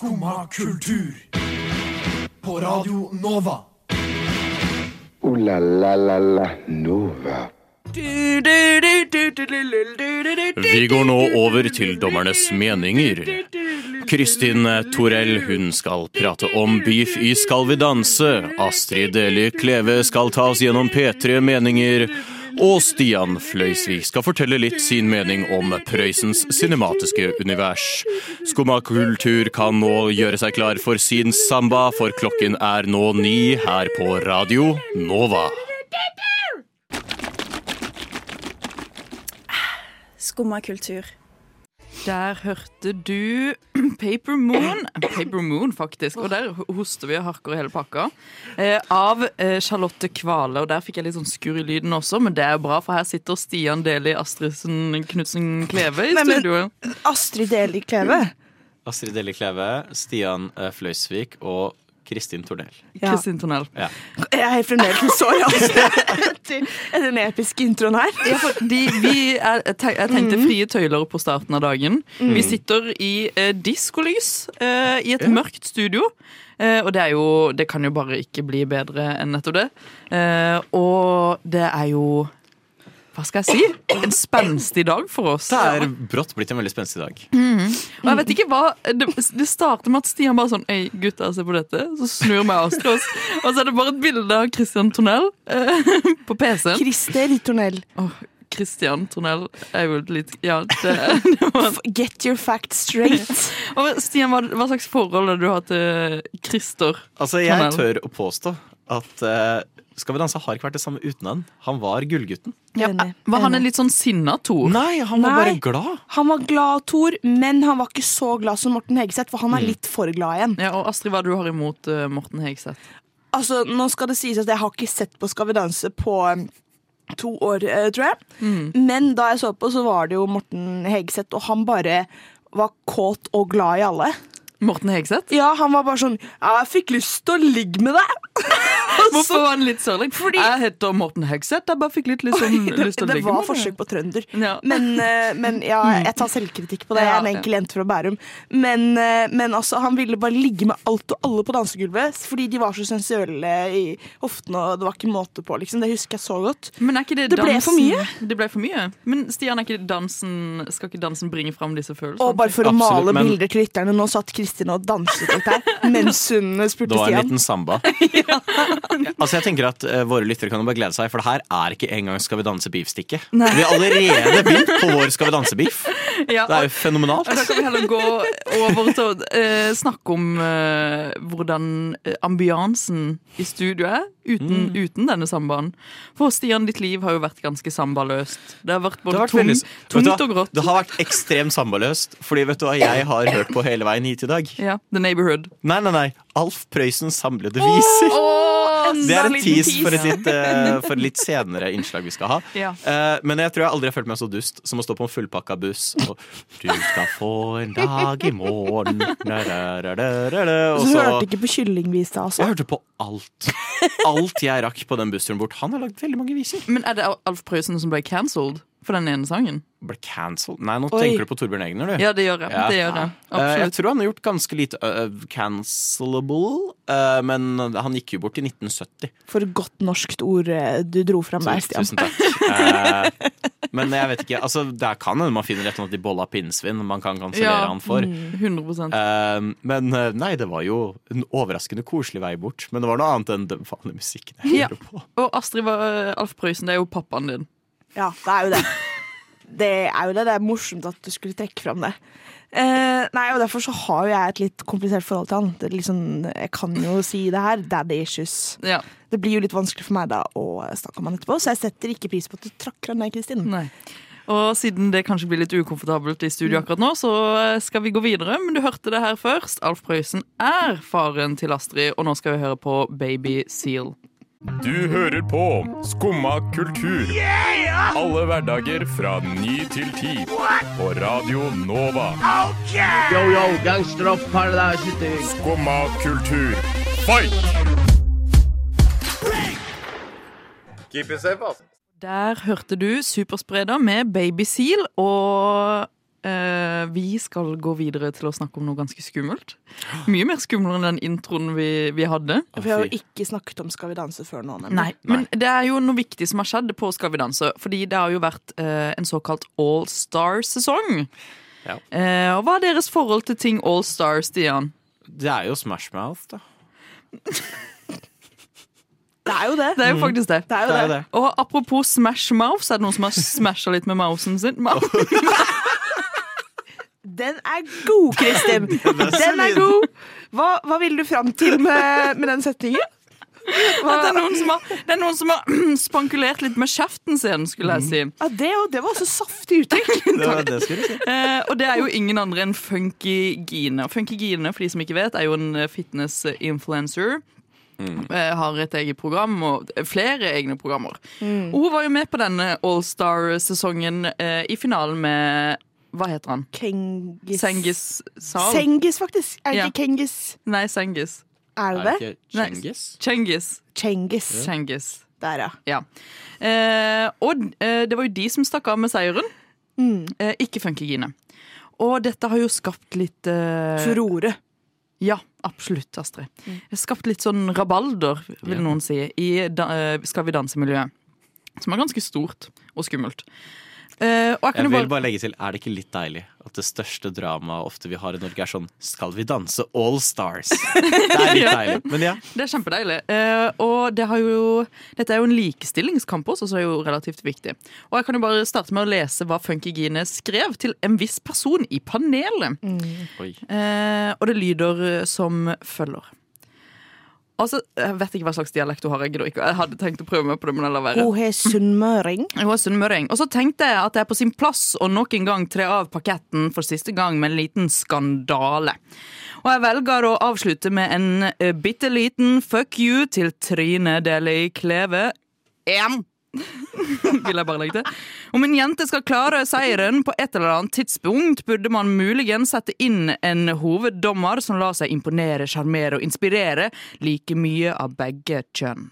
Skumma kultur. På Radio Nova. O-la-la-la-la Nova. Vi går nå over til dommernes meninger. Kristin Torell hun skal prate om beef i Skal vi danse. Astrid Deli Kleve skal ta oss gjennom P3 Meninger. Og Stian Fløysvik skal fortelle litt sin mening om Prøysens cinematiske univers. Skumma kultur kan nå gjøre seg klar for sin samba, for klokken er nå ni her på Radio Nova. Skumma kultur. Der hørte du Paper Moon Paper Moon, faktisk. Og der hoster vi og harker hele pakka. Eh, av eh, Charlotte Kvale. Og der fikk jeg litt sånn skurr i lyden også, men det er jo bra, for her sitter Stian Deli Astridsen Knutsen Kleve i studio. Astrid Deli Kleve. Astrid Deli Kleve, Stian eh, Fløysvik og Kristin Tornell. Ja. Kristin Tornell. Jeg er fremdeles så rask etter den episke introen her. Ja, for de, vi er, jeg tenkte frie tøyler på starten av dagen. Vi sitter i eh, diskolys eh, i et mørkt studio. Eh, og det er jo Det kan jo bare ikke bli bedre enn nettopp det. Eh, og det er jo Hva skal jeg si? En spenstig dag for oss. Det er brått blitt en veldig spenstig dag. Og jeg vet ikke hva Det, det starter med at Stian bare sånn Ei, gutta, se på dette. Så snur meg Astrid oss. Og så er det bare et bilde av Christian Tornell eh, på PC-en. Christer Tornell. Oh, Christian Tornell er jo litt Ja, det, det var Get your facts straight. Og Stian, hva, hva slags forhold har du hatt til Christer? Altså, jeg Tornell. tør å påstå at eh, Skal vi danse har ikke vært det samme uten han. Han var gullgutten. Ja, Var han en litt sånn sinna Tor? Nei, han var Nei. bare glad. Han var glad, Tor, men han var ikke så glad som Morten Hegeseth, for han er litt for glad igjen. Ja, og Astrid, hva du har imot uh, Morten Hegseth? Altså, Nå skal det sies at jeg har ikke sett på Skal vi danse på um, to år, uh, tror jeg. Men da jeg så på, så var det jo Morten Hegeseth, og han bare var kåt og glad i alle. Morten Hegseth? Ja, han var bare sånn 'Jeg fikk lyst til å ligge med deg'. Hvorfor var han litt sørlig? Fordi... Jeg heter Morten Hegseth. Jeg bare fikk litt liksom, det, lyst til å ligge med deg. det var forsøk på trønder. Ja. Men, eh, men ja, jeg tar selvkritikk på det. Jeg er en enkel jente fra Bærum. Men, eh, men altså, han ville bare ligge med alt og alle på dansegulvet fordi de var så sensuelle i hoftene, og det var ikke måte på. Liksom. Det husker jeg så godt. Men er ikke det, Det ble for mye. Det ble for mye. Men Stian, er ikke dansen, skal ikke dansen bringe fram disse følelsene? Og bare for å Absolutt, male men- bilder til lytterne, nå satt Kristin og danset litt her mens hun Det var en liten samba. altså jeg tenker at uh, Våre lyttere kan jo bare glede seg, for det her er ikke engang Skal vi danse-beef-stikket. Vi har allerede begynt på vår Skal vi danse-beef. Ja, Det er jo fenomenalt. Da kan vi heller gå over til å uh, snakke om uh, hvordan eh, ambiansen i studio er uten, Mm. uten denne sambaen. For Stian, ditt liv har jo vært ganske sambaløst. Det har vært Det både har vært tung, veldig- tungt hva? og grått. Det har vært ekstremt sambaløst. Fordi vet du hva jeg har hørt på hele veien hit i dag? Ja, The Neighborhood. Nei, nei, nei. Alf Prøysens samlede viser. Det er en tease for et, litt, eh, for et litt senere innslag vi skal ha. Ja. Eh, men jeg tror jeg aldri har følt meg så dust som å stå på en fullpakka buss og Du skal få en dag i morgen. Og Så så hørte ikke på kyllingvisa, altså. Jeg hørte på alt. Alt jeg rakk på den bussturen bort. Han har lagd veldig mange viser. Men er det Alf Prøysen som ble cancelled for den ene sangen? Ble cancelled? Nei, nå Oi. tenker du på Torbjørn Egner, du. Ja, det gjør jeg. Ja. Det gjør jeg. Eh, jeg tror han har gjort ganske lite uh, cancelable, uh, men han gikk jo bort i 1970. For godt norskt ord eh, du dro fram der, Stian. Tusen takk. uh, men jeg vet ikke, altså det kan hende man finner et eller annet i bolla pinnsvin man kan kansellere Ja. han for. 100 Eh, men eh, nei, det var jo en overraskende koselig vei bort. Men det var noe annet enn den vanlige musikken jeg Ja. hører på. Og Astrid var Alf Prøysen, det er jo pappaen din. Ja, det er jo det. Det er jo det. Det er morsomt at du skulle trekke fram det. Eh, nei, og Derfor så har jo jeg et litt komplisert forhold til han. Det er liksom, jeg kan jo si det her. Daddy issues. Ja. Det blir jo litt vanskelig for meg da å snakke om han etterpå, så jeg setter ikke pris på at du trakk fram deg, Kristin. Nei. Og siden det kanskje blir litt ukomfortabelt i studio akkurat nå, så skal vi gå videre. Men du hørte det her først. Alf Prøysen er faren til Astrid, og nå skal vi høre på Baby Seal. Du hører på Skumma kultur. Alle hverdager fra ny til ti. På Radio Nova. Yo, yo, gangster up paradise city. Skumma kultur. Fight! Keep it safe, ass. Der hørte du Superspreder med Baby Seal, og vi skal gå videre til å snakke om noe ganske skummelt. Mye mer skummelt enn den introen vi, vi hadde. Vi har jo ikke snakket om Skal vi danse før nå. nemlig. Nei, men det er jo noe viktig som har skjedd på Skal vi danse. Fordi det har jo vært eh, en såkalt all star-sesong. Ja. Eh, og hva er deres forhold til ting all star, Stian? Det er jo Smash Mouth, da. Det er jo det. Det er jo faktisk det. Det er jo Det er det. jo det. Og apropos Smash Mouth, så er det noen som har smasha litt med mousen sin. Den er god, Kristin! Den er god! Hva, hva vil du fram til med, med den setningen? At det er noen som har, det er noen som har spankulert litt med kjeften sin, skulle jeg si. Ja, det, det var også saftig uttrykk. Det, var det skulle si. Eh, og det er jo ingen andre enn Funky Gine. Funky Gine, for de som ikke vet, er jo en eh, fitness-influencer. Mm. har et eget program og flere egne programmer. Og hun var jo med på denne Allstar-sesongen eh, i finalen med Hva heter han? Kengis Sengis Sal? Sengis, faktisk. Er det Ja. ikke Kengis? Nei, Sengis. Er det det? Cengiz? Cengiz. Kengis. Der, ja. Ja. Eh, og eh, det var jo de som stakk av med seieren. Eh, ikke funkygine. Og dette har jo skapt litt eh, Furore. Ja, absolutt, Astrid. Mm. skapt litt sånn rabalder, vil Ja. noen si, i da, eh, Skal vi danse-miljøet. Som er ganske stort og skummelt. Eh, og jeg kan Jeg vil bare bare legge til, er det ikke litt deilig at det største dramaet ofte vi har i Norge, er sånn Skal vi danse All Stars? Det er litt deilig. Men ja. Det er kjempedeilig. Uh, og det har jo, dette er jo en likestillingskamp også, så det er jo relativt viktig. Og jeg kan jo bare starte med å lese hva Funky Gine skrev til en viss person i panelet. Mm. Uh, og det lyder som følger. Altså, Jeg vet ikke hva slags dialekt hun har. Jeg, ikke. jeg hadde tenkt å prøve meg på det, men jeg lar være. Hun har sunnmøring. Hun er sunnmøring. Og så tenkte jeg at det er på sin plass å nok en gang tre av paketten for siste gang med en liten skandale. Og jeg velger å avslutte med en uh, bitte liten fuck you til Trine Deli Kleve. En. Vil jeg bare legge til. Om en jente skal klare seieren på et eller annet tidspunkt, burde man muligens sette inn en hoveddommer som lar seg imponere, sjarmere og inspirere like mye av begge kjønn.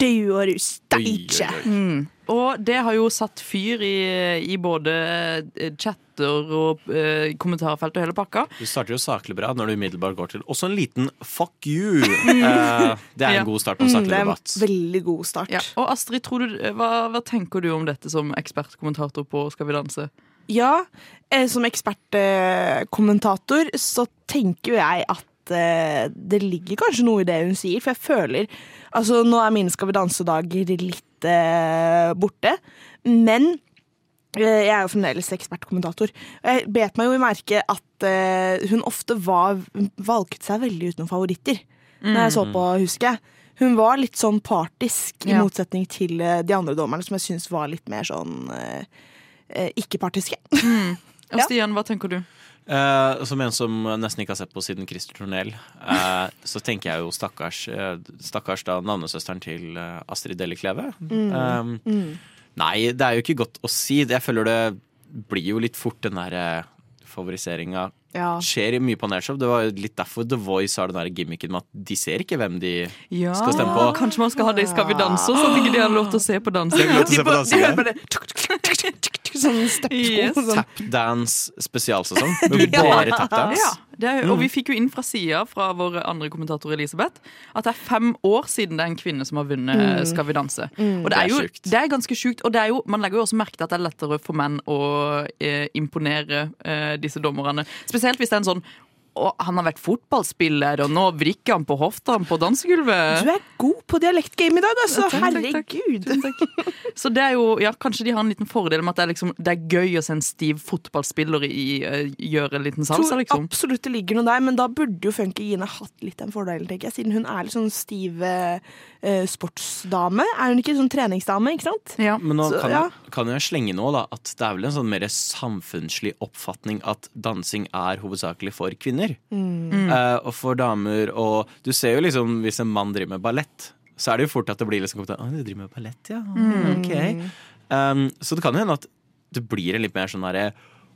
Du og du steikje. oi. Og det har jo satt fyr i, i både eh, chatter og eh, kommentarfelt og hele pakka. Du starter jo saklig bra når du umiddelbart går til også en liten fuck you. Eh, det er Ja. en god start på en Mm, saklig det er en debatt. veldig god start. Ja. Og Astrid, tror du, hva, hva tenker du om dette som ekspertkommentator på Skal vi danse? Ja, eh, som ekspertkommentator så tenker jo jeg at eh, det ligger kanskje noe i det hun sier, for jeg føler Altså, nå er mine Skal vi danse-dager litt eh, borte, men eh, jeg er jo fremdeles ekspertkommentator. Jeg bet meg jo i merke at eh, hun ofte var, valgte seg veldig ut noen favoritter. Når jeg så på, husker jeg. Hun var litt sånn partisk, i Ja. motsetning til eh, de andre dommerne, som jeg syns var litt mer sånn eh, eh, ikke-partiske. Og Ja. Stian, hva tenker du? Uh, som en som nesten ikke har sett på siden Christer Tornell, uh, så tenker jeg jo stakkars, eh, stakkars da navnesøsteren til Astrid Delle Kleve. Mm. Eh, Nei, det er jo ikke godt å si. Jeg føler det blir jo litt fort den der favoriseringa. Ja. Skjer mye mye paneelshow. Det var litt derfor The Voice har den der gimmicken med at de ser ikke hvem de Ja, Skal stemme på. Kanskje man skal ha det i Skal vi danse, så at ikke de har lov til å se på dansing. De, se på dansing, ja. Bare tuk, Sånn stepsko. Yes. Sånn. Tapdance spesialsesong. Med bare tapdance. Ja, det er, og vi fikk jo inn fra sida fra vår andre kommentator Elisabeth at det er fem år siden det er en kvinne som har vunnet Skal vi danse. Og det er jo det er ganske sjukt. Og det er jo, man legger jo også merke til at det er lettere for menn å eh, imponere eh, disse dommerne. Spesielt hvis det er en sånn å, han har vært fotballspiller, og nå vrikker han på hofta på dansegulvet. Du er god på dialektgame i dag, altså. Takk. Herregud. Takk. Så det er jo, ja, Kanskje de har en liten fordel med at det er, liksom, det er gøy å se en stiv fotballspiller i, uh, gjøre en liten salsa, tror liksom. absolutt det ligger noe der, men da burde jo Funky Gine hatt litt den fordelen, tenker jeg. Siden hun er litt sånn stiv uh, sportsdame. Er hun ikke sånn treningsdame, ikke sant? Ja. Men nå Så, kan, ja. kan jeg slenge nå da at det er vel en sånn mer samfunnslig oppfatning at dansing er hovedsakelig for kvinner. Eh, og for damer og Du ser jo liksom hvis en mann driver med ballett, så er det jo fort at det blir liksom Å, du driver med ballett, ja. Ok. Um, så det kan jo hende at det blir en litt mer sånn herre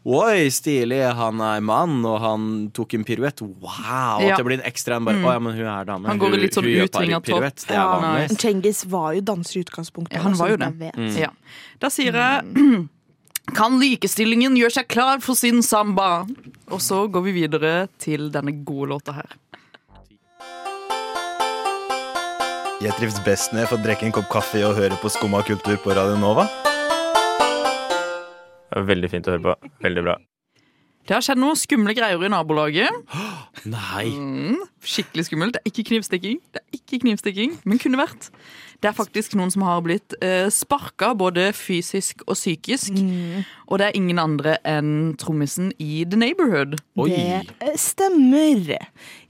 Oi, stilig, han er mann, og han tok en piruett. Wow! Ja. At det blir en ekstra en bare Å ja, men hun er dame. Han går Hun- litt sånn utvinga topp. er Ja. Cengiz var jo danser i utgangspunktet. Ja, han var jo det. Mm. Ja. Da sier jeg Kan likestillingen gjøre seg klar for sin samba? Og så går vi videre til denne gode låta her. Jeg trives best når jeg får drikke en kopp kaffe og høre på Skumma kultur på Radio Nova. Det er veldig fint å høre på. Veldig bra. Det har skjedd noen skumle greier i nabolaget. Nei. Mm, skikkelig skummelt. Det er ikke knivstikking, Det er ikke knivstikking, men kunne vært. Det er faktisk noen som har blitt eh, sparka, både fysisk og psykisk. Og det er ingen andre enn trommisen i The Neighborhood. Det eh, stemmer.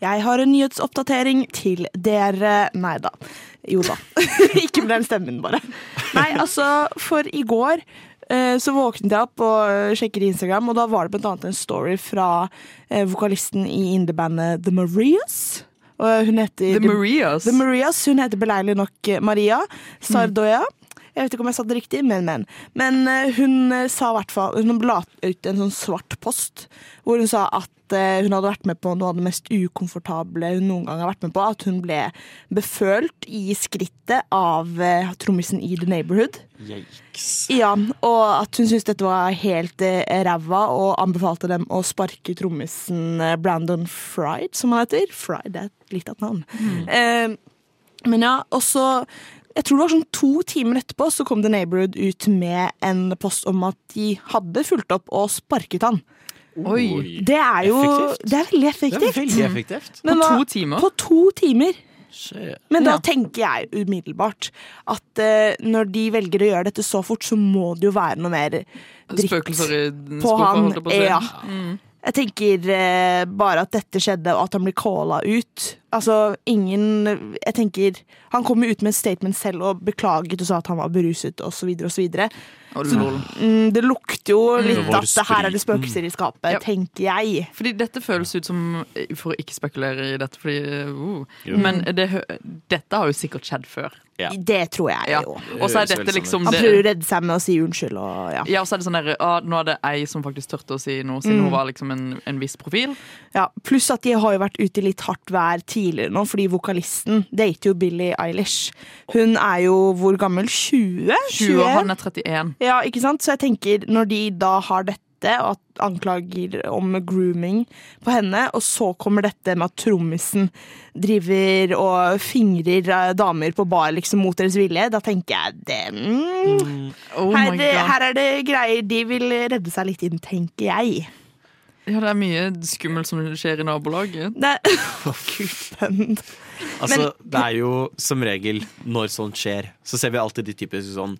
Jeg har en nyhetsoppdatering til dere. Nei da. Jo da. Ikke med den stemmen, bare. Nei, altså, for i går så våknet jeg opp og sjekket sjekker Instagram, og da var det annet en story fra eh, vokalisten i indiebandet The Marias. Og hun heter The Marias. The Marias. Hun heter beleilig nok eh, Maria Sardoya. Jeg vet ikke om jeg sa det riktig, men, men. Men eh, hun eh, sa hvert fall Hun la ut en sånn svart post hvor hun sa at eh, hun hadde vært med på noe av det mest ukomfortable hun noen gang har vært med på. At hun ble befølt i skrittet av trommisen i The Neighborhood. Yikes. Ja, og at hun syntes dette var helt ræva, og anbefalte dem å sparke trommisen Brandon Fried, som han heter. Fried er er litt av et navn. Eh, men ja, og så jeg tror det var sånn to timer etterpå så kom The Neighborhood ut med en post om at de hadde fulgt opp og sparket han. Oi. Det er jo Effektivt. Det er veldig Det effektivt. er veldig effektivt. Men På to timer? På to timer. Shit. Men da Ja. tenker jeg umiddelbart at uh, når de velger å gjøre dette så fort, så må det jo være noe mer dritt Spøkelser i på han. holdt jeg på å si. Ja. Mm. Jeg tenker eh, bare at dette skjedde, og at han blir calla ut. Altså, ingen Jeg tenker Han kom jo ut med et statement selv og beklaget og sa at han var beruset osv. osv. Mm, det lukter jo litt Det at det her er det spøkelser i skapet, Ja. tenker jeg. Fordi dette føles ut som For å ikke spekulere i dette, fordi uh, Men det, dette har jo sikkert skjedd før. Ja. Det tror jeg Ja. jo. Og så er dette sånn liksom Han prøver å redde seg med å si unnskyld og ja. Ja, og så er det sånn der, ah, Nå er det ei som faktisk turte å si noe, siden Mm. hun var liksom en, en viss profil. Ja, Pluss at de har jo vært ute i litt hardt vær tidligere nå, fordi vokalisten dater jo Billie Eilish. Hun er jo hvor gammel? 20? 20, og han er 31. Ja, ikke sant? Så jeg tenker, når de da har dette, og at anklager om grooming på henne, og så kommer dette med at trommisen driver og fingrer eh, damer på bar liksom mot deres vilje, da tenker jeg det mm, Oh her, her er det greier de vil redde seg litt inn, tenker jeg. Ja, det er mye skummelt som skjer i nabolaget. Det Altså, det er jo som regel når sånt skjer, så ser vi alltid de typiske sånn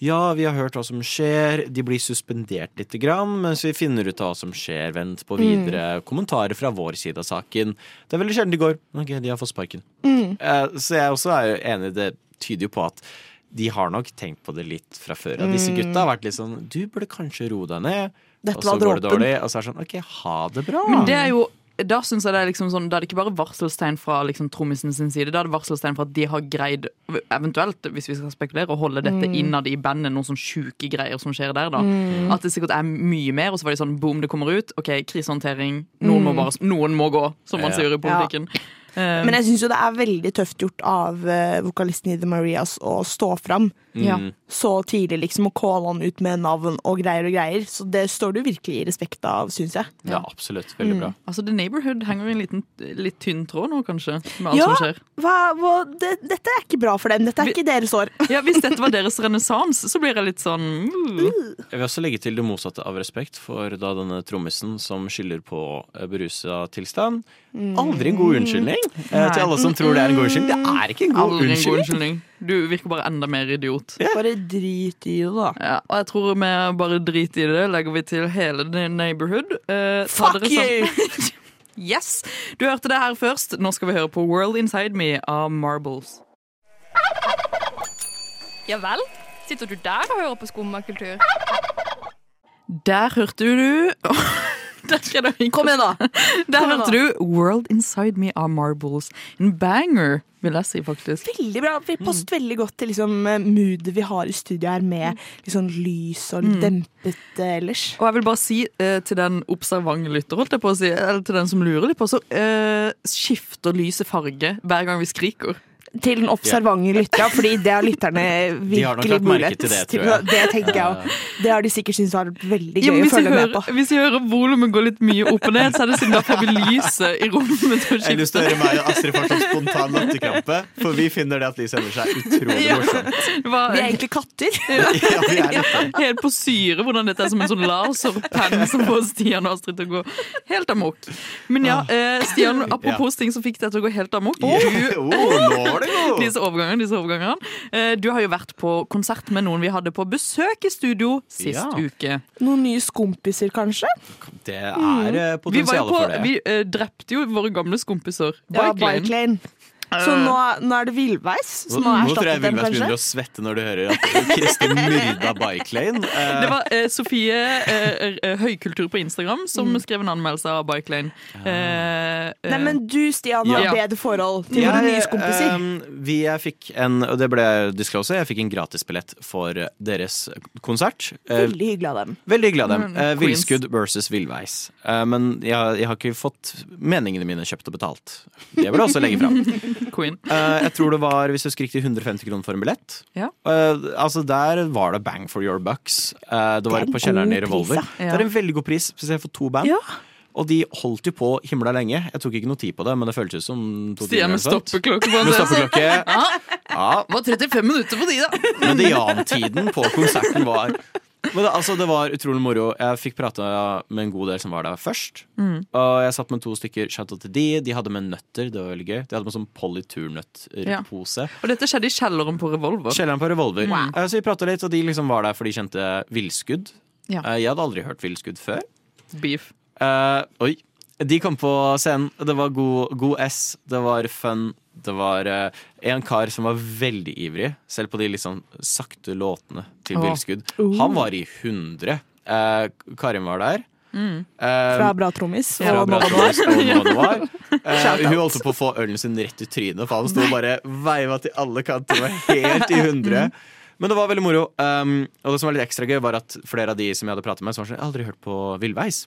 Ja, vi har hørt hva som skjer, de blir suspendert lite grann, mens vi finner ut hva som skjer, vent på videre. Kommentarer fra vår side av saken. Det er veldig sjelden de går OK, de har fått sparken. Eh, Så jeg også er jo enig, det tyder jo på at de har nok tenkt på det litt fra før. Og disse gutta har vært litt sånn Du burde kanskje roe deg ned. Dette og så går det dårlig, og så er det sånn OK, ha det bra. Men det er jo da synes jeg det er liksom sånn, da er det ikke bare varselstegn fra liksom trommisen sin side, da er det varselstegn for at de har greid, eventuelt, hvis vi skal spekulere, å holde dette innad i bandet, noen sånn sjuke greier som skjer der. da. At det sikkert er mye mer, og så var de sånn boom, det kommer ut. OK, krisehåndtering. Noen, må, bare, noen må gå, som man Ja. sier i politikken. Ja. Men jeg syns jo det er veldig tøft gjort av eh, vokalisten i The Marias å stå fram ja. så tidlig, liksom, og calle han ut med navn og greier og greier. Så det står du virkelig i respekt av, syns jeg. Ja, absolutt. Veldig bra. Altså, The Neighborhood henger i en liten, litt tynn tråd nå, kanskje, med alt Ja. som skjer. Hva, hva, det, dette er ikke bra for dem. Dette er Vi- ikke deres år. Ja, Hvis dette var deres renessanse, så blir jeg litt sånn mm. Jeg vil også legge til det motsatte av respekt for da denne trommisen som skylder på eh, berusa tilstand. Aldri en god unnskyldning. mm. til alle som tror det er en god unnskyldning. Det er ikke en god Aldri en god unnskyldning. Du virker bare enda mer idiot. Bare drit i det, da. Ja, og jeg tror vi bare drit i det. Legger vi til hele The Neighborhood. Eh, Fuck dere you! Yes! Du hørte det her først. Nå skal vi høre på World Inside Me av Marbles. Ja vel? Sitter du der og hører på skummakultur? Der hørte du Kom igjen, da! Der hørte du World Inside Me av Marbles. En banger, vil jeg si, faktisk. Veldig bra. Vi passet veldig godt til liksom, eh, moodet vi har i studio her, med litt sånn lys og litt dempet uh, ellers. Og jeg vil bare si uh, til den observante lytter, holdt jeg på å si, eller til den som lurer litt på, så uh, skifter lyset farge hver gang vi skriker. Til den observante lytteren, fordi det har lytterne virkelig mulighet til det. Det tenker jeg også. Det har de sikkert syntes var veldig gøy ja, å følge med på. hvis jeg hører volumet gå litt mye opp og ned, så er det siden da får vi lyset i rommet Jeg har lyst til å høre meg og Astrid får sånn spontan latterkrampe, for vi finner det at Lise Ellers er utrolig Ja. morsomt. Hva? Vi er egentlig katter. Ja, vi er dette. Helt på syre hvordan dette er som en sånn laserpenn som får Stian og Astrid til å gå helt amok. Men ja, eh, Stian, apropos ting som fikk deg til å gå helt amok. Oh, Du, nå var det god! disse overgangene, disse overgangene. Eh, Du har jo vært på konsert med noen vi hadde på besøk i studio sist Ja. uke. Noen nye skompiser, kanskje? Det er eh, Mm. Vi, potensial for det. vi eh, drepte jo våre gamle skompiser. Ja, Bike Lane. Bike Lane. Så nå, nå er det villveis som Nå, tror jeg villveis begynner å svette når du hører at Kristin myrda Bike Lane. Eh, Det var eh, Sofie eh, eh, Høykultur på Instagram som Mm. skrev en anmeldelse av Bike Lane. Eh, eh, Nei, men du, Stian, har Ja. bedre forhold til våre nye kompiser. vi jeg fikk en, og det ble disclose, jeg fikk en gratisbillett for deres konsert. Eh, Veldig hyggelig av dem. Veldig hyggelig av dem. Mm, Eh. Villskudd versus villveis. Eh, men jeg, jeg har ikke fått meningene mine kjøpt og betalt. Det vil jeg også legge fram. Queen. Uh, jeg tror det var hvis du husker riktig, 150 kroner for en billett. Ja. Uh, altså Der var det bang for your bucks. Uh, det var Det på kjelleren i Revolver. pris, ja. Det er en veldig god pris, spesielt for to band. Ja. Og de holdt jo på himla lenge. Jeg tok ikke noe tid på det, men det føltes som to Stian timer. med stoppeklokke på en stoppeklokke. Ja, Ja, var 35 minutter på de, da! Mediantiden på konserten var men det, altså, det var utrolig moro. Jeg fikk prata med en god del som var der først. Mm. Og jeg satt med to stykker. Shout til de. De hadde med nøtter. Det var veldig gøy. De hadde med sånn politurnøttpose. Og dette skjedde i kjelleren på Revolver. Kjelleren på Revolver. Wow. Eh, Så vi prata litt, og de liksom var der for de kjente villskudd. Ja. Eh, Jeg hadde aldri hørt villskudd før. Beef. Uh, oi. De kom på scenen. Det var god, god S, det var fun. Det var eh, en kar som var veldig ivrig, selv på de litt sånn sakte låtene til Billskudd. Oh. Han var i 100. Eh, Karin var der. Mm. Eh, Fra Bra Trommis og Bra Nova Noir. Trommis og. Eh, hun holdt på å få ølen sin rett i trynet, for han sto bare veiva til alle kanter. Var helt i hundre. Men det var veldig moro. Um, og det som var litt ekstra gøy, var at flere av de som jeg hadde pratet med, som var sånn, jeg har aldri hørt på Villveis.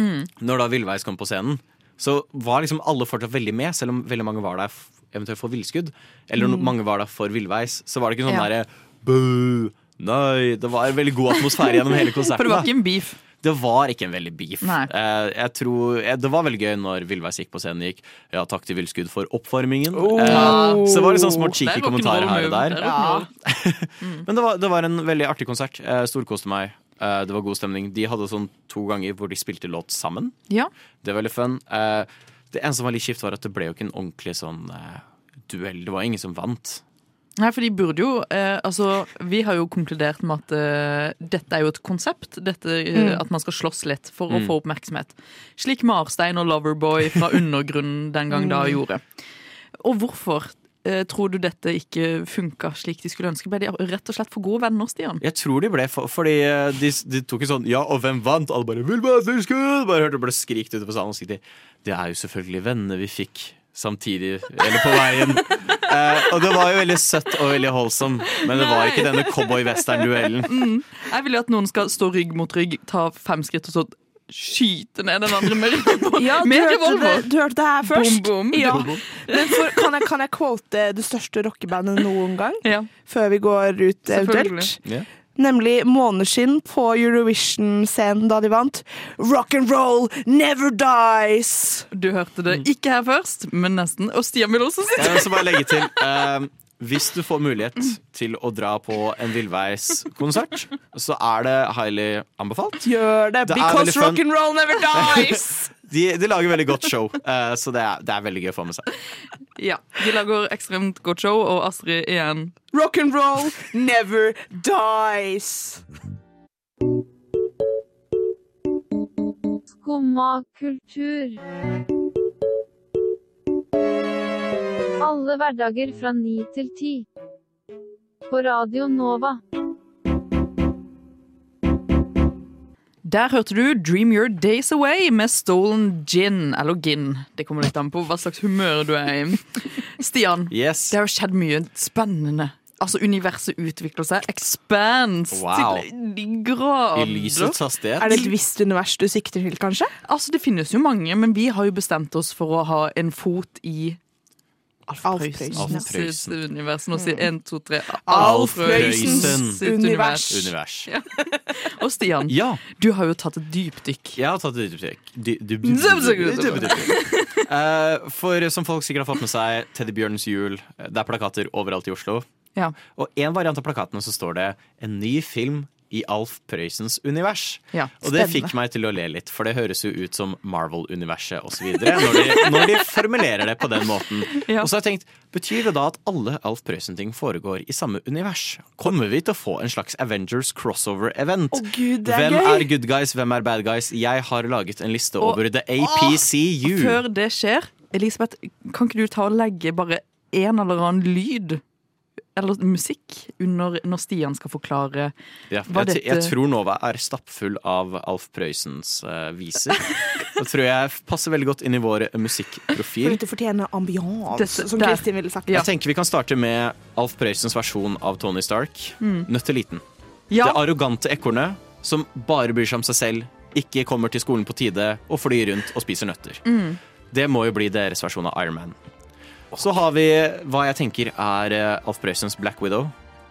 Mm. Når da Villveis kom på scenen, så var liksom alle fortsatt veldig med, selv om veldig mange var der eventuelt for villskudd. Eller Mm. mange var der for Villveis, så var det ikke sånn Ja. derre Boo! Nei! Det var en veldig god atmosfære gjennom hele konserten. For det var ikke en beef. Det var ikke en veldig beef. Eh, jeg tror, eh, det var veldig gøy når Villveis gikk på scenen gikk Ja, takk til Villskudd for oppvarmingen. Oh. Eh, så det var litt sånn små cheeky er kommentarer her og der. Det er. Men det var, det var en veldig artig konsert. Storkoste meg. Eh, det var god stemning. De hadde sånn to ganger hvor de spilte låt sammen. Ja. Det var veldig fun. Det eneste som var litt kjipt, var at det ble jo ikke en ordentlig sånn eh, duell. Det var ingen som vant. Nei, for de burde jo eh, Altså, vi har jo konkludert med at eh, dette er jo et konsept. Dette, eh, Mm. At man skal slåss litt for å Mm. få oppmerksomhet. Slik Marstein og Loverboy fra Undergrunnen den gang da Mm. gjorde. Og hvorfor tror du dette ikke funka slik de skulle ønske? Ble de rett og slett for gode venner, Stian? Jeg tror de ble for, Fordi eh, de, de tok en sånn Ja, og hvem vant? Alle bare Villveis Villskudd! Bare hørte det ble skrikt ute på salen. Og de Det er jo selvfølgelig vennene vi fikk samtidig, eller på veien. Eh, og det var jo veldig søtt og veldig holdsom, men det var ikke denne cowboy-western-duellen. Mm. Jeg vil jo at noen skal stå rygg mot rygg, ta fem skritt og så skyte ned den andre med, Ja, revolver. det, du hørte det her først. Boom, boom. Ja. Men for, kan, jeg, kan jeg quote det største rockebandet noen gang? Ja. Før vi går ut eventuelt? Nemlig Måneskinn på Eurovision-scenen da de vant. Rock and roll never dies! Du hørte det ikke her først, men nesten. Og Stian vil også si Jeg vil også bare legge til eh, Hvis du får mulighet til å dra på en villveiskonsert, så er det highly anbefalt. Gjør det, Det because rock'n'roll rock and roll never dies! De, de lager veldig godt show, eh, så det er, det er veldig gøy å få med seg. Ja, De lager ekstremt godt show, og Astrid igjen. rock and roll never dies! Skumma kultur. Alle hverdager fra ni til ti. På Radio Nova. Der hørte du Dream Your Days Away med Stolen Gin. Eller gin. Det kommer litt an på hva slags humør du er i. Stian, Yes. det har jo skjedd mye spennende. Altså, universet utvikler seg. Expands Wow. til de grader. I lysets hastighet. Er det et visst univers du sikter til, kanskje? Altså, Det finnes jo mange, men vi har jo bestemt oss for å ha en fot i Alf Alf Prøysen. Prøysen, ja. Alf Prøysen. univers. Nå sier én, to, tre Alf Prøysens univers. univers. Ja. Og Stian, Ja, du har jo tatt et dypdykk. jeg har tatt et dypdykk. Dy- dy- dy- dy- dy- dy- Eh, For som folk sikkert har fått med seg, Teddybjørnens jul. Det er plakater overalt i Oslo. Ja. Og en variant av plakatene så står det 'En ny film i Alf Prøysens univers'. Ja, og det fikk meg til å le litt, for det høres jo ut som Marvel-universet osv. Når, de- når de formulerer det på den måten. Ja. Og så har jeg tenkt, betyr det da at alle Alf Prøysen-ting foregår i samme univers? Kommer vi til å få en slags Avengers crossover-event? Er hvem gøy! er good guys, hvem er bad guys? Jeg har laget en liste Og- over The APCU. Før det skjer, Elisabeth, kan ikke du ta og legge bare en eller annen lyd eller musikk under når Stian skal forklare Ja, jeg, jeg tror Nova er stappfull av Alf Prøysens uh, viser. Det tror jeg passer veldig godt inn i vår For musikkprofil. dette fortjener ambiance, som der. Kristin ville sagt. Jeg tenker Vi kan starte med Alf Prøysens versjon av Tony Stark. Nøtteliten. Ja, Det arrogante ekornet som bare bryr seg om seg selv, ikke kommer til skolen på tide og flyr rundt og spiser nøtter. Det må jo bli deres versjon av Iron Man. Så har vi hva jeg tenker er eh, Alf Prøysens Black Widow.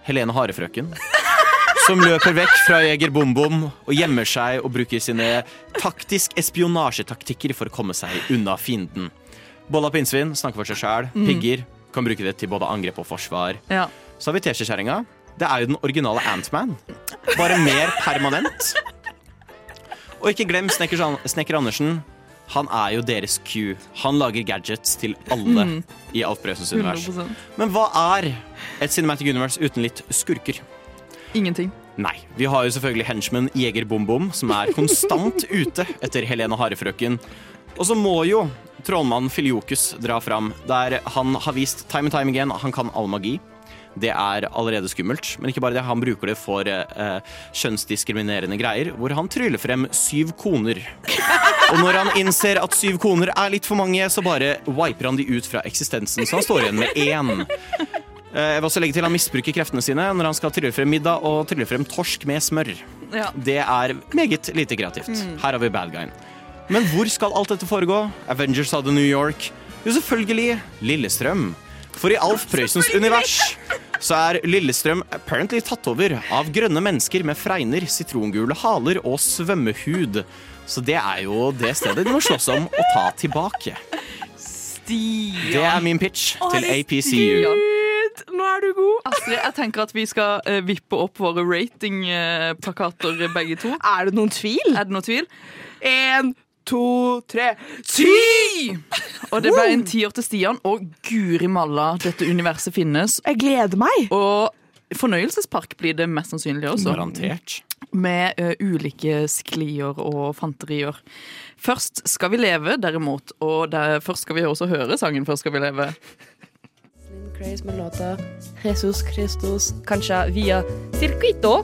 Helene Harefrøken. Som løper vekk fra Jeger Bom Bom og gjemmer seg og bruker sine taktisk espionasjetaktikker for å komme seg unna fienden. Bolla pinnsvin snakker for seg sjæl. Pigger kan bruke det til både angrep og forsvar. ja. Så har vi teskjekjerringa. Det er jo den originale Antman. Bare mer permanent. Og ikke glem Snekker, Snekker Andersen. Han er jo deres Q. Han lager gadgets til alle i Alf Prøysens univers. 100 Men hva er et Cinematic Universe uten litt skurker? Ingenting. Nei. Vi har jo selvfølgelig henchman Jeger Bom Bom, som er konstant ute etter Helene Harefrøken. Og så må jo trollmannen Filiokus dra fram, der han har vist time and time again han kan all magi. Det er allerede skummelt, men ikke bare det. Han bruker det for eh, kjønnsdiskriminerende greier, hvor han tryller frem syv koner. Og når han innser at syv koner er litt for mange, så bare wiper han de ut fra eksistensen, så han står igjen med én. Eh, Jeg vil også legge til Han misbruker kreftene sine når han skal trylle frem middag og trylle frem torsk med smør. Ja. Det er meget lite kreativt. Her har vi bad guyen. Men hvor skal alt dette foregå? Avengers hadde New York. Jo, selvfølgelig Lillestrøm. For i Alf Prøysens univers så er Lillestrøm apparently tatt over av grønne mennesker med fregner, sitrongule haler og svømmehud. Så det er jo det stedet de må slåss om å ta tilbake. Stian. Det er min pitch til APCU. Nå er du god! Astrid, jeg tenker at vi skal uh, vippe opp våre ratingplakater begge to. Er det noen tvil? Er det noen tvil? En, to, tre Ti! Og det ble en tiår til Stian, og guri malla, dette universet finnes. Jeg gleder meg! Og fornøyelsespark blir det mest sannsynlig også. Garantert. Med eh, ulike sklier og fanterier. Først skal vi leve, derimot. Og der, først skal vi også høre sangen Først skal vi leve. Craze med låta Jesus Christus, kanskje via Circuito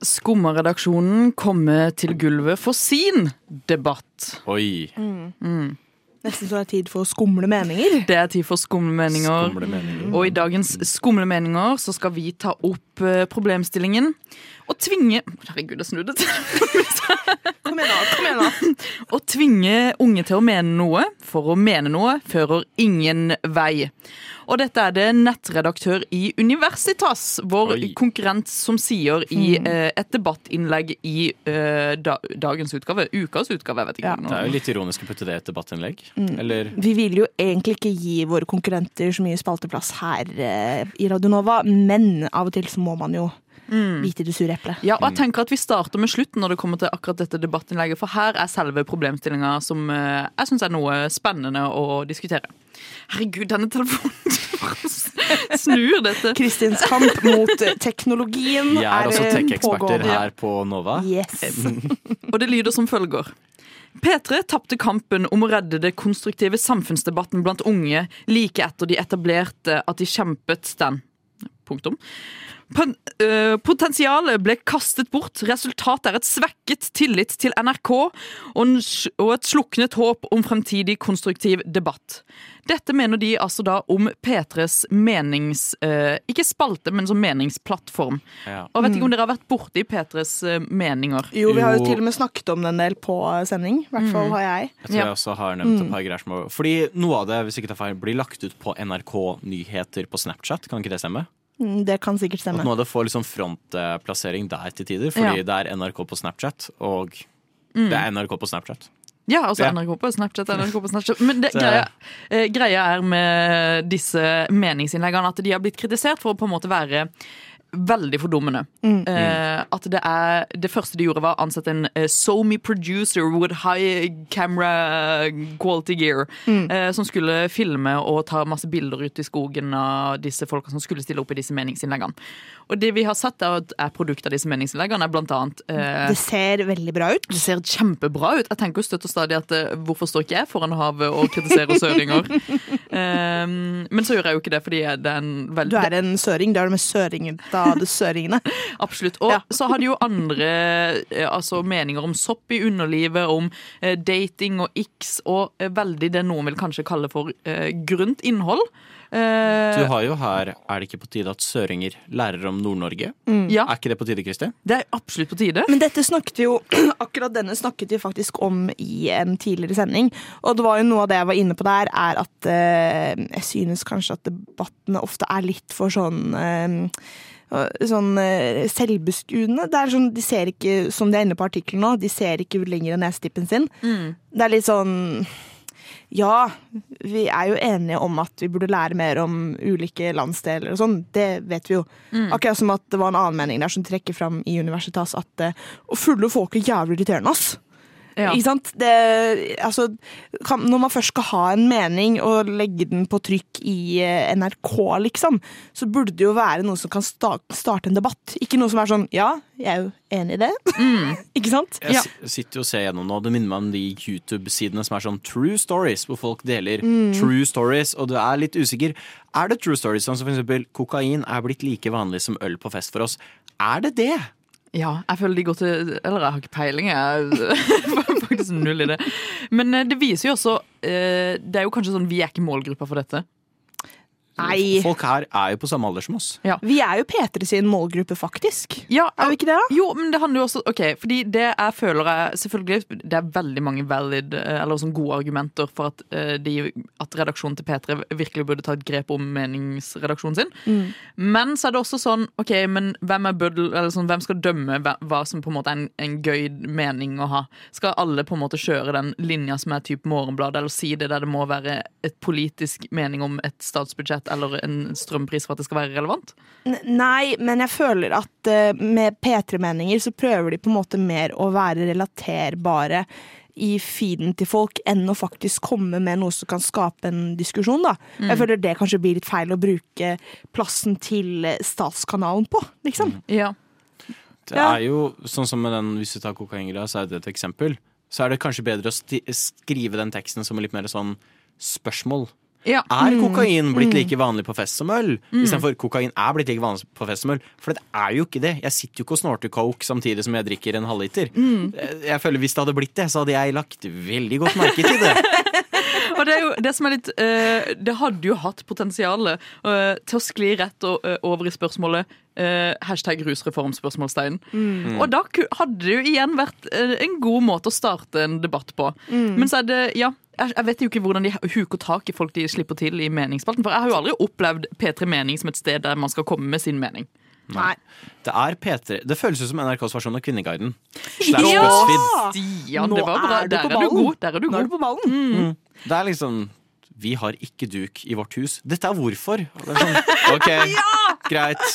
Skumma-redaksjonen komme til gulvet for sin debatt? Oi. Mm. Nesten så det er tid for skumle meninger. Det er tid for skumle meninger. Skumle meninger. Og i dagens Skumle meninger så skal vi ta opp eh, problemstillingen og tvinge Herregud, jeg snudde til. Kom igjen, da. kom igjen da. Å tvinge unge til å mene noe for å mene noe fører ingen vei. Og dette er det nettredaktør i Universitas, vår Oi. konkurrent, som sier i eh, et debattinnlegg i eh, da, dagens utgave. Ukas utgave, jeg vet ikke. Ja. Det er jo litt ironisk å putte det i et debattinnlegg. Eller Vi vil jo egentlig ikke gi våre konkurrenter så mye spalteplass her eh, i Radionova, men av og til så må man jo bite i det sure eplet. Ja, og jeg tenker at Vi starter med slutten når det kommer til akkurat dette debattinnlegget. For her er selve problemstillinga som eh, jeg syns er noe spennende å diskutere. Herregud, denne telefonen snur dette. Kristins kamp mot teknologien Vi er også eh, tech-eksperter her på Nova. Yes. Og det lyder som følger. P3 tapte kampen om å redde det konstruktive samfunnsdebatten blant unge like etter de etablerte at de kjempet den. Punktum. Øh, Potensialet ble kastet bort. Resultatet er et svekket tillit til NRK og, et sluknet håp om fremtidig konstruktiv debatt. Dette mener de altså da om P3s menings... øh, ikke spalte, men som meningsplattform. Ja. Og vet ikke om dere har vært borti P3s øh, meninger? Jo, vi har jo til og med snakket om det en del på sending. I hvert fall Mm. har jeg. Jeg tror jeg også har nevnt et Mm. par greier som Fordi noe av det hvis ikke tar feil, blir lagt ut på NRK-nyheter på Snapchat. Kan ikke det stemme? Mm, Det kan sikkert At stemme. noe av det får liksom frontplassering der til tider, fordi Ja. det er NRK på Snapchat, og Mm. det er NRK på Snapchat. Ja, altså Ja. NRK på Snapchat. NRK på Snapchat. Men det, greia, eh, greia er med disse meningsinnleggene at de har blitt kritisert for å på en måte være veldig fordummende. Mm. Eh, at det er Det første de gjorde, var å ansette en uh, SoMe producer with high camera quality gear. Mm. eh, som skulle filme og ta masse bilder ut i skogen av disse folka som skulle stille opp i disse meningsinnleggene. Og det vi har sett er, er produkt av disse meningsinnleggene, er blant annet eh, Det ser veldig bra ut. det ser kjempebra ut. Jeg tenker jo støtt og stadig at eh, hvorfor står ikke jeg foran havet og kritiserer søringer? Um, men så gjør jeg jo ikke det, fordi det er en veldig Du er en søring. Det er det med søringen av det søringene. Absolutt. Og så har de jo andre eh, altså, meninger om sopp i underlivet, om eh, dating og x, og eh, veldig det noen vil kanskje kalle for uh, grunt innhold. Eh, Du har jo her Er det ikke på tide at søringer lærer om Nord-Norge? Mm. Ja. Er ikke det på tide, Kristi? Det er absolutt på tide. Men dette snakket vi jo Akkurat denne snakket vi faktisk om i en tidligere sending. Og det var jo noe av det jeg var inne på der, er at eh, jeg synes kanskje at debattene ofte er litt for sånn eh, Sånn eh, selvbeskuende. Det er sånn, De ser ikke, som de er inne på artikkelen nå, de ser ikke lenger enn nesetippen sin. Mm. Det er litt sånn Ja, vi er jo enige om at vi burde lære mer om ulike landsdeler og sånn. Det vet vi jo. Mm. Akkurat som at det var en annen mening der som trekker fram i Universitas at uh, fulle folk er jævlig irriterende, ass. Ja. Ikke sant? Det, altså, kan, når man først skal ha en mening og legge den på trykk i eh, NRK, liksom, så burde det jo være noe som kan sta starte en debatt. Ikke noe som er sånn ja, jeg er jo enig i det. Ikke sant? Jeg si- sitter jo og ser gjennom nå, det minner meg om de YouTube-sidene som er sånn true stories, hvor folk deler Mm. true stories, og du er litt usikker. Er det true stories som eksempel kokain er blitt like vanlig som øl på fest for oss? Er det det? Ja, jeg føler de går til Eller jeg har ikke peiling, jeg faktisk null i det. Men eh, det viser jo også eh, Det er jo kanskje sånn vi er ikke målgruppa for dette. Nei. Folk her er jo på samme alder som oss. Vi er jo P3 sin målgruppe, faktisk. Ja, er vi ikke det? da? Jo, men det handler jo også Ok, fordi det jeg føler er Selvfølgelig, det er veldig mange valid eh, Eller sånn gode argumenter for at, eh, de, at redaksjonen til P3 virkelig burde ta et grep om meningsredaksjonen sin. Mm. Men så er det også sånn Ok, men hvem er bøddel Eller sånn, hvem skal dømme hva som på en måte er en, en gøy mening å ha? Skal alle på en måte kjøre den linja som er type Morgenbladet, eller si det der det må være et politisk mening om et statsbudsjett eller en strømpris for at det skal være relevant? Nei, men jeg føler at eh, med P3-meninger så prøver de på en måte mer å være relaterbare i feeden til folk enn å faktisk komme med noe som kan skape en diskusjon. da. Mm. Jeg føler det kanskje blir litt feil å bruke plassen til statskanalen på, liksom. Ja. Det er jo sånn som med den, Hvis du tar kokaingreia, så er det et eksempel. Så er det kanskje bedre å sti skrive den teksten som litt mer sånn spørsmål. Ja. Er Mm. kokain blitt Mm. like vanlig på fest som øl? Mm. Istedenfor kokain er blitt like vanlig på fest som øl. For det er jo ikke det. Jeg sitter jo ikke og snorter coke samtidig som jeg drikker en halvliter. Mm. Jeg føler Hvis det hadde blitt det, så hadde jeg lagt veldig godt merke til det. Og det er jo det som er litt uh, Det hadde jo hatt potensial uh, til å skli rett og, uh, over i spørsmålet eh, hashtag rusreform? spørsmålstegn. Mm. Og da hadde det jo igjen vært eh, en god måte å starte en debatt på. Mm. Men så er det, ja jeg vet jo ikke hvordan de huker tak i folk de slipper til i meningsspalten. For jeg har jo aldri opplevd P3 Mening som et sted der man skal komme med sin mening. Nei. Det er P3 Det føles ut som NRKs versjon av Kvinneguiden. Ja! Slash BuzzFeed. Stian, det var bra. er du Der er god. Der er du Nå er du på ballen. Mm. Det er liksom Vi har ikke duk i vårt hus. Dette er hvorfor. Og Det er sånn, ok, greit.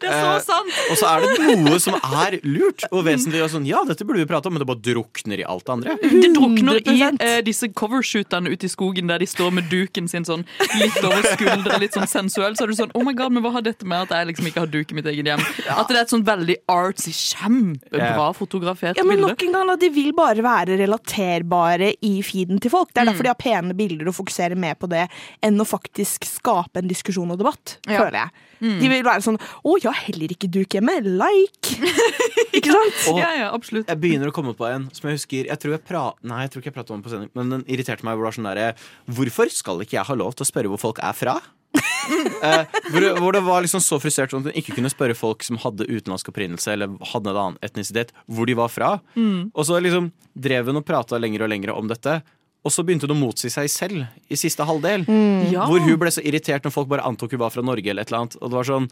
Det er så sant! Og så er det noe som er lurt og vesentlig. Og sånn, ja, dette burde vi prate om, men det bare drukner i alt det andre. Det drukner i eh, disse covershootene ute i skogen der de står med duken sin sånn litt over skuldra, litt sånn sensuell. Så er du sånn Oh my god, men hva har dette med at jeg liksom ikke har duk i mitt eget hjem? At det er et sånn veldig artsy, kjempebra fotografert Ja, men bilde. nok en gang da, De vil bare være relaterbare i feeden til folk. Det er Mm. derfor de har pene bilder og fokuserer mer på det enn å faktisk skape en diskusjon og debatt. Ja. føler jeg. Mm. De vil være sånn 'Å, jeg har heller ikke duk hjemme. Like!' ikke sant? Og Ja, ja, absolutt. jeg begynner å komme på en som jeg husker Jeg tror jeg pra Nei, jeg tror ikke jeg pratet om den på sending, men den irriterte meg. Hvor det var sånn der, Hvorfor skal ikke jeg ha lov til å spørre hvor folk er fra? eh, hvor, det- hvor det var liksom så frustrert sånn at hun ikke kunne spørre folk som hadde utenlandsk opprinnelse eller hadde en annen etnisitet, hvor de var fra. Mm. Og så liksom drev hun og prata lenger og lenger om dette. Og så begynte hun å motsi seg selv i siste halvdel. Mm. Ja. Hvor hun ble så irritert når folk bare antok hun var fra Norge. eller et eller annet Og det var sånn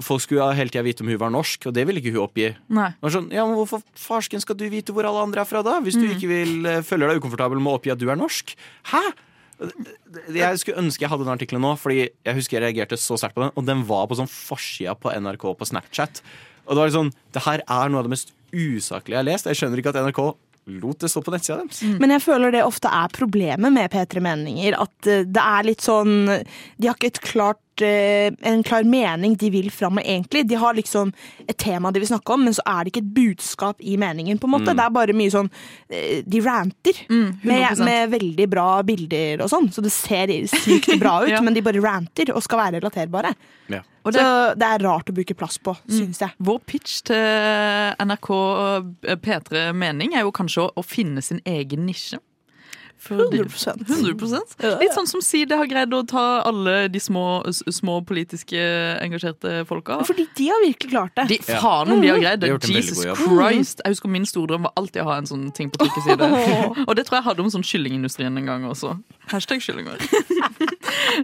Folk skulle hele tida vite om hun var norsk, og det ville ikke hun oppgi. Nei. Det var sånn, ja, men Hvorfor farsken skal du vite hvor alle andre er fra, da? Hvis du Mm. ikke vil eh, føler deg ukomfortabel med å oppgi at du er norsk? Hæ? Jeg skulle ønske jeg hadde den artikkelen nå, Fordi jeg husker jeg reagerte så sterkt på den. Og den var på sånn forsida på NRK på Snapchat. Og det var sånn, det her er noe av det mest usaklige jeg har lest. Jeg skjønner ikke at NRK lot det stå på nettsida deres. Men jeg føler det ofte er problemet med P3 Meninger. At eh, det er litt sånn De har ikke et klart en klar mening de vil fram med, egentlig. De har liksom et tema de vil snakke om, men så er det ikke et budskap i meningen. på en måte. Mm. Det er bare mye sånn eh, De ranter med, med veldig bra bilder og sånn, så det ser sykt bra ut, Ja. men de bare ranter og skal være relaterbare. Ja. Og Så det er rart å bruke plass på, Mm. syns jeg. Vår pitch til NRK P3 Mening er jo kanskje å, å finne sin egen nisje. For de- 100%. 100%. Litt sånn som Side har greid å ta alle de små, små politiske engasjerte folka. Fordi de har virkelig klart det. De, faen om de har greid De det! Jesus. Christ! Jeg husker Min store drøm var alltid å ha en sånn ting på trykkeside. Og det tror jeg hadde om sånn kyllingindustrien en gang også. Hashtag kyllinger.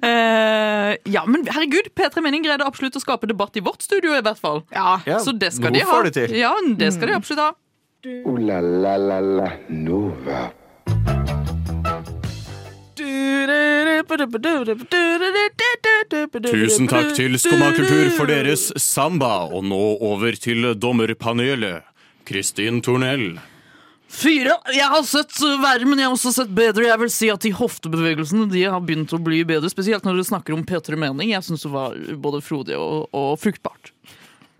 uh, ja, men herregud, P3 Mening greide absolutt å skape debatt i vårt studio, i hvert fall. Ja, Så det skal nå de ha. får de til. Ja, det skal de absolutt ha. Uh, la la la la Nova. Tusen takk til Skumma kultur for deres samba, og nå over til dommerpanelet. Kristin Tornell. Fire. Jeg har sett uh, verre, men jeg har også sett bedre. Jeg vil si at de hoftebevegelsene de har begynt å bli bedre, spesielt når dere snakker om P3 Mening. Jeg syns det var både frodig og, og fruktbart.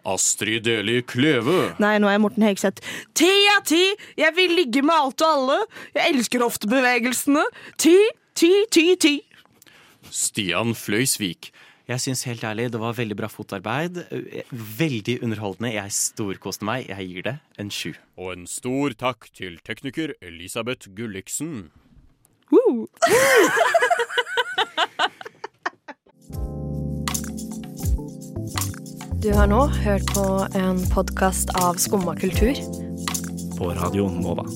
Astrid Deli Kleve. Nei, nå er jeg Morten Hegseth. Ti av ti! Jeg vil ligge med alt og alle. Jeg elsker hoftebevegelsene. Ti, ti, ti, ti. Stian Fløysvik. Jeg syns helt ærlig det var veldig bra fotarbeid. Veldig underholdende. Jeg storkoste meg. Jeg gir det en sju. Og en stor takk til tekniker Elisabeth Gulliksen. Du har nå hørt på en podkast av Skumma kultur. På radioen Nova.